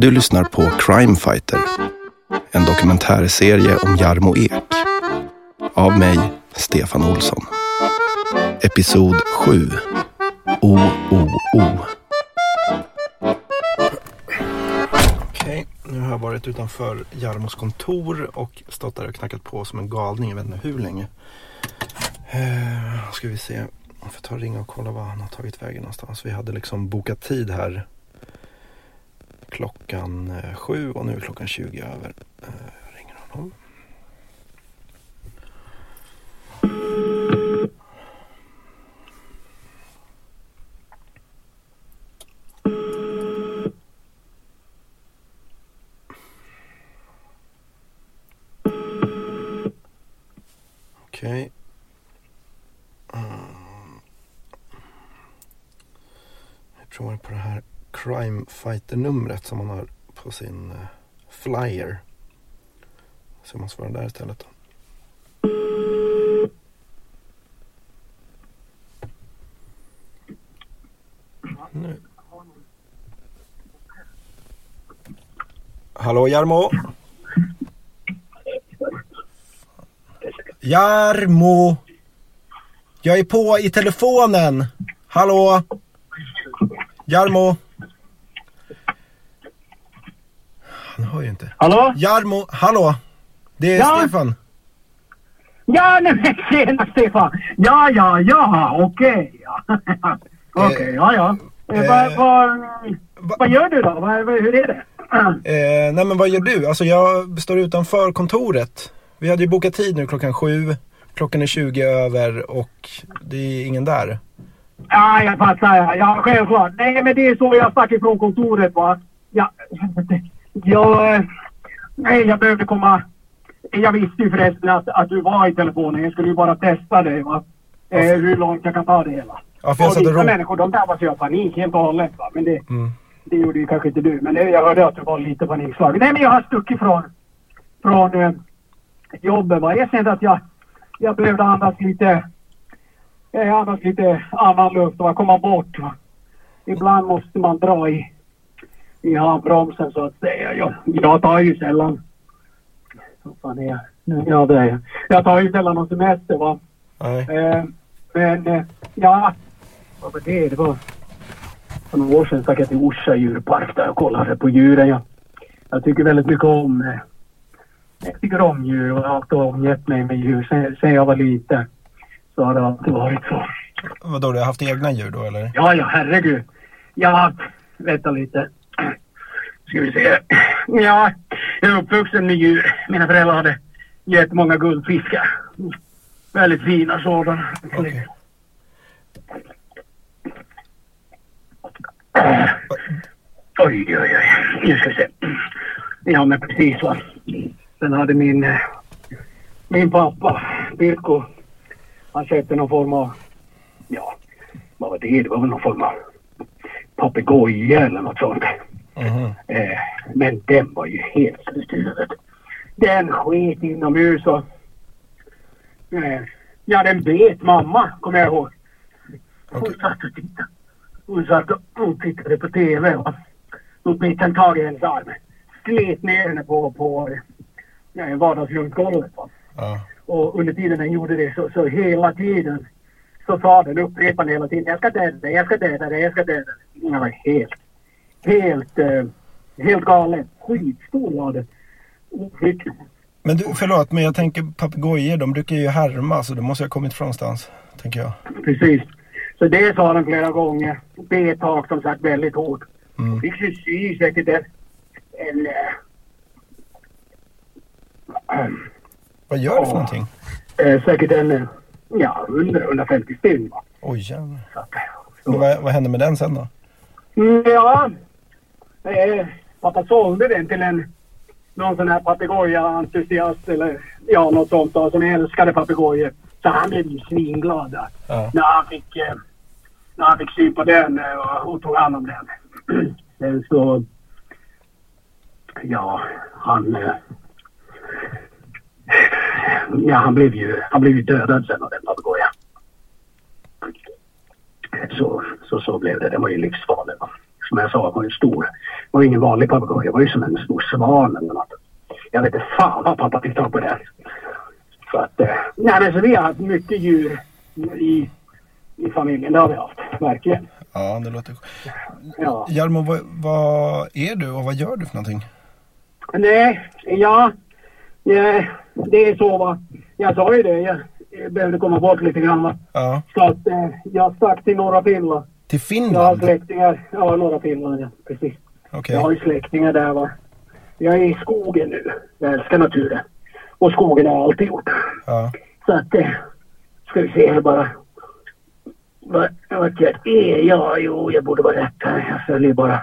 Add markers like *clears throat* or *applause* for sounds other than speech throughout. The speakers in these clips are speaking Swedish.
Du lyssnar på Crime Fighter, en dokumentärserie om Jarmo Ek. Av mig, Stefan Olsson. Episod 7. OOO. Okej, nu har jag varit utanför Jarmos kontor och stått där och knackat på som en galning. Jag vet inte hur länge. Uh, ska vi se. Jag får ta och ringa och kolla var han har tagit vägen någonstans. Vi hade liksom bokat tid här klockan eh, sju och nu är klockan 20 över. Jag ringer honom. Okej. Mm. Jag provar på det här Crime Fighter-numret som man har på sin eh, flyer. Så jag måste svara där istället. Då. Nu. Hallå Jarmo? Jarmo! Jag är på i telefonen! Hallå? Jarmo? Han hör ju inte. Hallå? Jarmo, hallå? Det är Ja? Stefan. Ja, nej men tjena Stefan! Ja, ja, ja, okej. Ja. okej, ja, ja. Eh, eh, vad, vad, va- vad gör du då? Vad, hur är det? Eh, nej men vad gör du? Alltså jag står utanför kontoret. Vi hade ju bokat tid nu klockan sju. Klockan är 20 över och det är ingen där. Ja, jag fattar. Ja självklart. Nej, men det är så jag stack ifrån kontoret va. Ja, *laughs* jag... Nej, jag behövde komma... Jag visste ju förresten att, att du var i telefonen. Jag skulle ju bara testa dig va. Eh, hur långt jag kan ta det hela. Ja, för jag och vissa människor de drabbas ju av panik helt och hållet va. Men det, Mm. det gjorde ju kanske inte du. Men det, jag hörde att du var lite panikslagen. Nej, men jag har stuckit från, från eh, jobbet va. Jag kände att jag, jag behövde andas lite... Eh, andas lite annan luft och komma bort va. Ibland måste man dra i, i handbromsen så att säga. Jag, jag tar ju sällan... Vad fan är jag? Ja, det är jag. Jag tar ju sällan någon semester va. Nej. Eh, men eh, ja, vad var det? Det var för några år sedan stack jag till Orsa djurpark där och kollade på djuren. Jag, jag tycker väldigt mycket om eh, jag tycker om djur och har alltid omgett mig med djur. Sen, sen jag var liten så har det alltid varit så. Vadå, du har haft egna djur då eller? Ja, ja, herregud. Ja, vänta lite. Ska vi se. Ja, jag är uppvuxen med djur. Mina föräldrar hade jättemånga guldfiskar. Väldigt fina sådana. Okej. Oj, oj, oj. Nu ska vi se. Ja, men precis va. Sen hade min, eh, min pappa, Pirko, han köpte någon form av, ja, vad var det? Det var väl någon form av papegoja eller något sånt. Eh, men den var ju helt slut i huvudet. Den sket inomhus och... Eh, ja, den bet mamma, kommer jag ihåg. Hon Okej. satt och tittade. Hon satt och och tittade på TV. Va? Då bet han tag i hennes arm. Slet ner henne på, på eh, vardagsrumsgolvet. Va? Ja. Och under tiden den gjorde det så, så hela tiden så sa den upprepande hela tiden jag ska döda dig, jag ska döda dig, jag ska döda dig. Jag var helt, helt, eh, helt galen. Skitstor var det. Men du, förlåt, men jag tänker papegojor, de brukar ju härma så det måste ha kommit från någonstans. Tänker jag. Precis. Så det sa den flera gånger. Bet tag som sagt väldigt hårt. Mm. Fick ju sy säkert en, en eh, Vad gör du för någonting? eh, säkert en, eh, ja, 100-150 spinn. va. Oj jävlar. Vad, vad hände med den sen då? Mm, Ja, eh, pappa sålde den till en någon sån här papegoja-entusiast eller ja, något sånt då, som älskade papegojor. Så han blev ju svinglad Ja. när han fick, eh, när han fick syn på den eh, och, och tog hand om den. *clears throat* Sen så, ja, han... Eh, ja, han blev ju, han blev ju dödad sen av den papegojan. Så, så, så blev det. Den var ju livsfarlig. Som jag sa, var ju stor. var ingen vanlig papegoja. Det var ju som en stor svan eller något. Jag vet inte fan vad pappa fick tag på det. Så att, eh, nej men så vi har haft mycket djur i, i familjen. Det har vi haft, verkligen. Ja, det låter... Ja. Jarmo, vad, vad är du och vad gör du för någonting? Nej, ja, det är så va. Jag sa ju det, jag, jag behövde komma bort lite grann va. Ja, Så att eh, jag stack till norra Finland. Till Jag har Finland? släktingar, ja norra Finland ja, precis. Okej. Jag har ju släktingar där va. Jag är i skogen nu. Jag älskar naturen. Och skogen har jag alltid gjort. Ja. Så att, eh, ska vi se här bara. Vart jag är? Ja, jo, jag borde vara rätt här. Jag följer bara.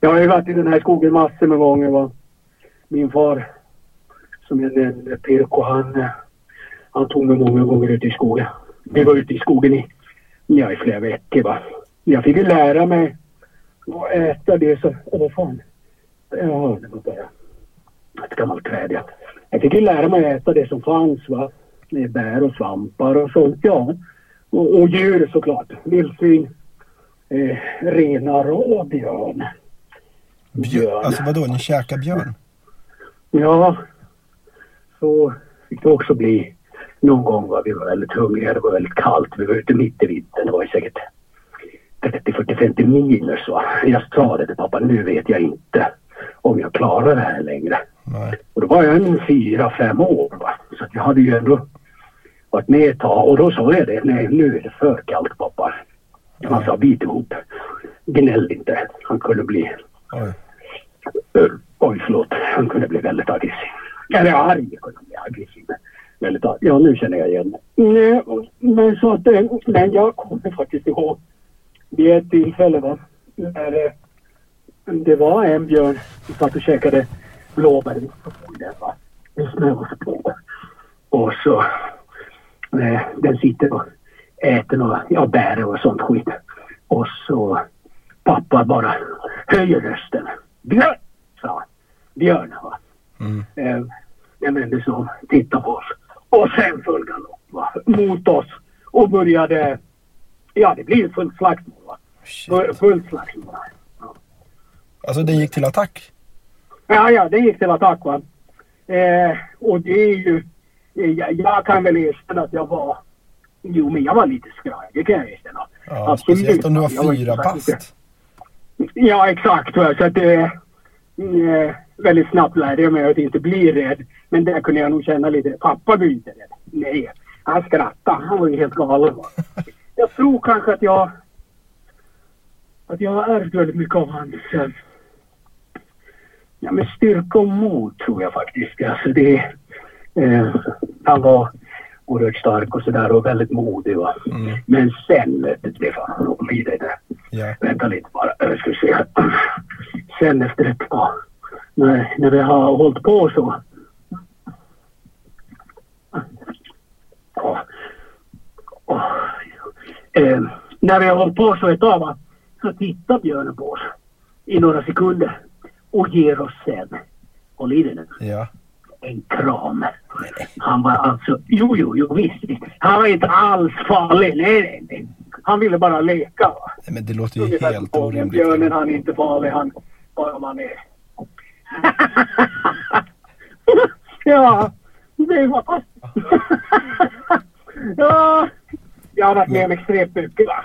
Jag har ju varit i den här skogen massor med gånger. Va? Min far, som jag nämnde, Pirko, han, eh, han tog mig många gånger ut i skogen. Vi var ute i skogen i, ja, i flera veckor. Va? Jag fick ju lära mig att äta det så... Vad fan. Ja, det var bara ett gammalt träd. Ja. Jag fick ju lära mig att äta det som fanns. Va? Med bär och svampar och sånt. Ja. Och, och djur såklart. Vildsvin, eh, renar och, björn. Björn. Alltså vadå, ni käkar björn? Ja, så fick det också bli någon gång. Va? Vi var väldigt hungriga. Det var väldigt kallt. Vi var ute mitt i vintern. Det var säkert 30, 40, 50 minus. Va? Jag sa det till pappa. Nu vet jag inte om jag klarar det här längre. Nej. Och då var jag en fyra, fem år. Va? Så jag hade ju ändå varit med ett tag. Och då sa jag det. Nej, nu är det för kallt pappa. Han sa bit ihop. Gnäll inte. Han kunde bli Oj. Uh, oj, förlåt. Han kunde bli väldigt aggressiv. Eller arg kunde han bli aggressiv. Väldigt arg. Ja, nu känner jag igen. Nej, men så att... eh, Men jag kommer faktiskt ihåg vid ett tillfälle va. När eh, det var en björn som satt och käkade blåbär. Vi såg den va. På. Och så... Eh, den sitter och äter några ja, bär och sånt skit. Och så pappa bara höjer rösten. Björn! sa han. Björn va. Mm. Eh, jag vände sig om, tittade på oss. Och sen full galopp. Mot oss. Och började... Ja det blir fullt slagsmål. Shit. Full- Fullt slagsmål. Alltså det gick till attack? Ja, ja, det gick till attack va. Eh, och det är ju... eh, Jag, jag kan väl erkänna att jag var... Jo, men jag var lite skraj. Det kan jag erkänna. Ja, Absolut. speciellt om du var fyra bast. Ja, exakt. va. Så att det... Eh, väldigt snabbt lärde jag mig att inte bli rädd. Men där kunde jag nog känna lite... Pappa blir inte rädd. Nej, han skrattade. Han var ju helt galen. Va? *laughs* Jag tror kanske att jag... Att jag har ärvt väldigt mycket av hans... eh, Ja, men styrka och mod tror jag faktiskt. Alltså det, eh, han var oerhört stark och sådär och väldigt modig. Va? Mm. Men sen, Stefan, och blir det där. Ja. Vänta lite bara, jag ska se. Sen efter ett tag, när, när vi har hållit på så. Åh. Eh, när vi har hållit på så ett tag va, så tittar björnen på oss i några sekunder och ger oss sen, håll i dig nu, Ja. en kram. Han var alltså, jo, jo, jo, visst. visst. Han var inte alls farlig. Nej, nej, nej. Han ville bara leka. Va? Nej, men det låter ju Ungefär helt orimligt. Björnen, han är inte farlig. Han, bara om han är... *laughs* ja, det var... *laughs* ja, jag har varit med om extremt mycket. Va?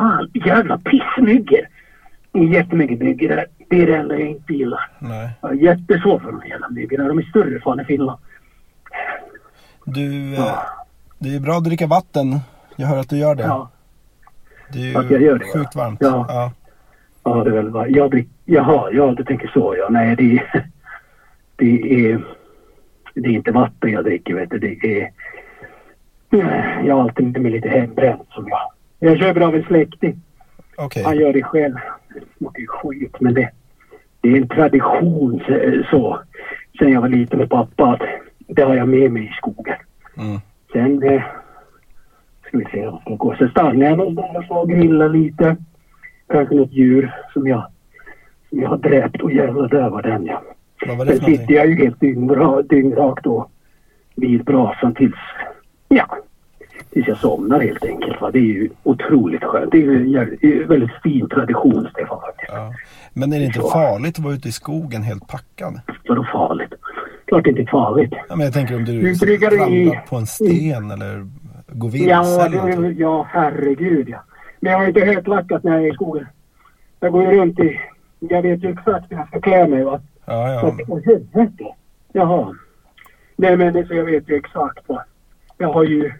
Fan, jävla pissmyggor. Jättemycket myggor där. Det är det enda jag inte gillar. Nej. Jag jättesvårt för de här jävla myggorna. De är större fan i Finland. Du, eh, det är bra att dricka vatten. Jag hör att du gör det. Ja. Det är Att jag ju gör det, ja. sjukt varmt. Ja. Ja. Ja, det är väl vad jag drick, Jaha, ja du tänker så ja. Nej, det är, *laughs* det är, det är inte vatten jag dricker vet du. Det är, jag har alltid med lite hembränt som jag, jag köper av en släkting. Okej. Han gör det själv. Det smakar ju skit men det, det är en tradition så-. Sen jag var liten med pappa att det har jag med mig i skogen. Mm. Sen eh, ska vi se vad som går. Sen stannar jag någonstans och grillar lite. Kanske något djur som jag, som jag har dräpt. Och jävlar, där var den ja. Sen sitter någonting? jag ju helt dyngrak då vid brasan tills, ja, tills jag somnar helt enkelt. Va? Det är ju otroligt skönt. Det är ju en väldigt fin tradition Stefan faktiskt. Ja. Men är det inte Så. farligt att vara ute i skogen helt packad? Vadå farligt? Klart det inte är farligt. Ja, men jag tänker om du Du brukar i- ramlar på en sten eller går vilse Ja, eller någonting. ja, herregud ja. Men jag har inte högklackat när jag är i skogen. Jag går ju runt i... Jag vet ju exakt hur jag ska klä mig va. Ja, Så ja. Åh helvete. Jaha. Nej men det, så jag vet ju exakt va. Jag har ju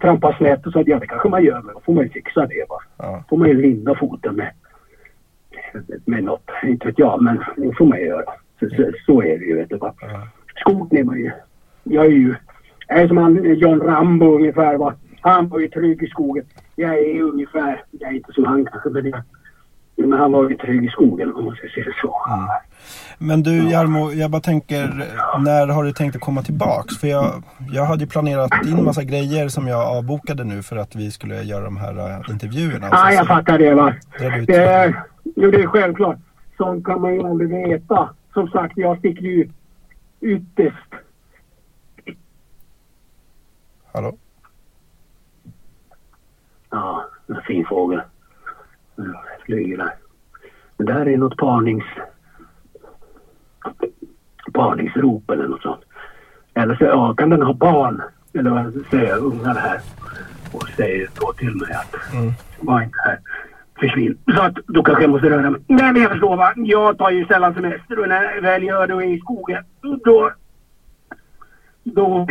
trampat snett och så att ja det kanske man gör men då får man ju fixa det va. ja. får man ju linda foten med, med något. Inte vet jag men det får man ju göra. Så, så, så är det ju vet du va. ja. Skogen är man ju. Jag är ju... Jag är som han John Rambo ungefär va. Han var ju trygg i skogen. Jag är ungefär... Jag är inte som han kanske men jag, men han var ju trygg i skogen om man ska säga det så. Men du Jarmo, jag bara tänker, när har du tänkt att komma tillbaks? För jag, jag hade ju planerat in massa grejer som jag avbokade nu för att vi skulle göra de här äh, intervjuerna. Ja, jag fattar det va. Det är, jo, det är självklart. Sånt kan man ju aldrig veta. Som sagt, jag sticker ju ytterst. Hallå? Ja, en fin fågel. Mm, Där. Det där är något parnings... Parningsrop eller något sånt. Eller så ja, kan den ha barn. Eller vad säger jag, ungar här. Och säger då till mig att Mm. var inte här. Försvinn. Så att då kanske jag måste röra mig. Nej men jag förstår va. Jag tar ju sällan semester och när jag väl gör det och är i skogen. Då... Då...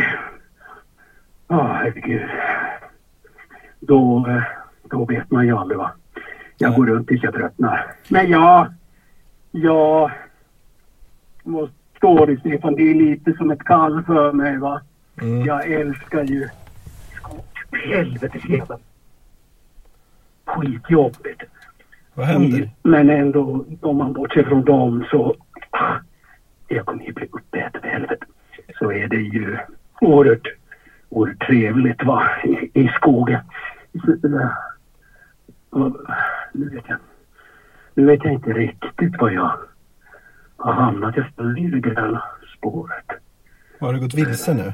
Ja herregud. Då... eh, Då vet man ju aldrig va. Jag går runt tills jag tröttnar. Men ja... Jag... Måste stå det Stefan. Det är lite som ett kall för mig va. Mm. Jag älskar ju skog. Helvete Stefan. Skitjobbigt. Vad händer? Mm, Men ändå, om man bortser från dem så... ah, Jag kommer ju bli uppäten för helvete. Så är det ju oerhört, oerhört trevligt va, i, i skogen. Så, och, Nu vet jag Nu vet jag inte riktigt vad jag har hamnat. Jag följer det gröna spåret. Har du gått vilse nu?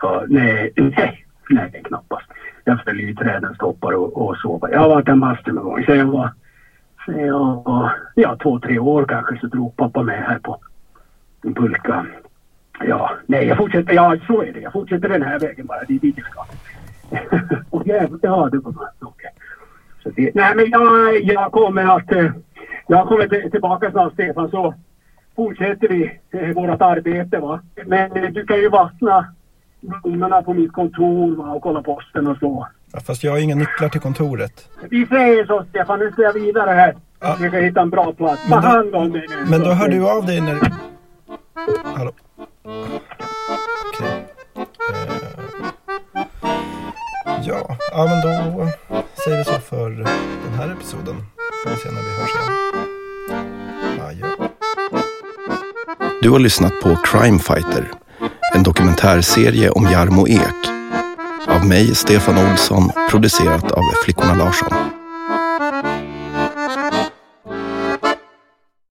Ja, nej, nej, nej, knappast. Jag följer ju trädens toppar och, och så. Jag har varit en master med gång. Sen jag var, sen jag var ja, två, tre år kanske så drog pappa med här på en pulka. Ja, nej, jag fortsätter. Ja, så är det. Jag fortsätter den här vägen bara. Det är dit jag ska. *laughs* och jävlar, ja, det var det, nej, men jag, jag kommer att... eh, Jag kommer till- tillbaka snart, Stefan, så fortsätter vi eh, vårt arbete. Va? Men eh, du kan ju vattna blommorna på mitt kontor va? och kolla posten och så. Ja, fast jag har inga nycklar till kontoret. Vi säger så, Stefan. Nu ska jag vidare här. Ja. Vi ska hitta en bra plats. Ta Men då- hand om dig nu. Men då hör du av dig när... Hallå? Okej. Eh, Ja, ja, men då säger vi så för den här episoden. Får vi se när vi hörs igen. Adjö. Du har lyssnat på Crime Fighter, en dokumentärserie om Jarmo Ek. Av mig, Stefan Olsson, producerat av Flickorna Larsson.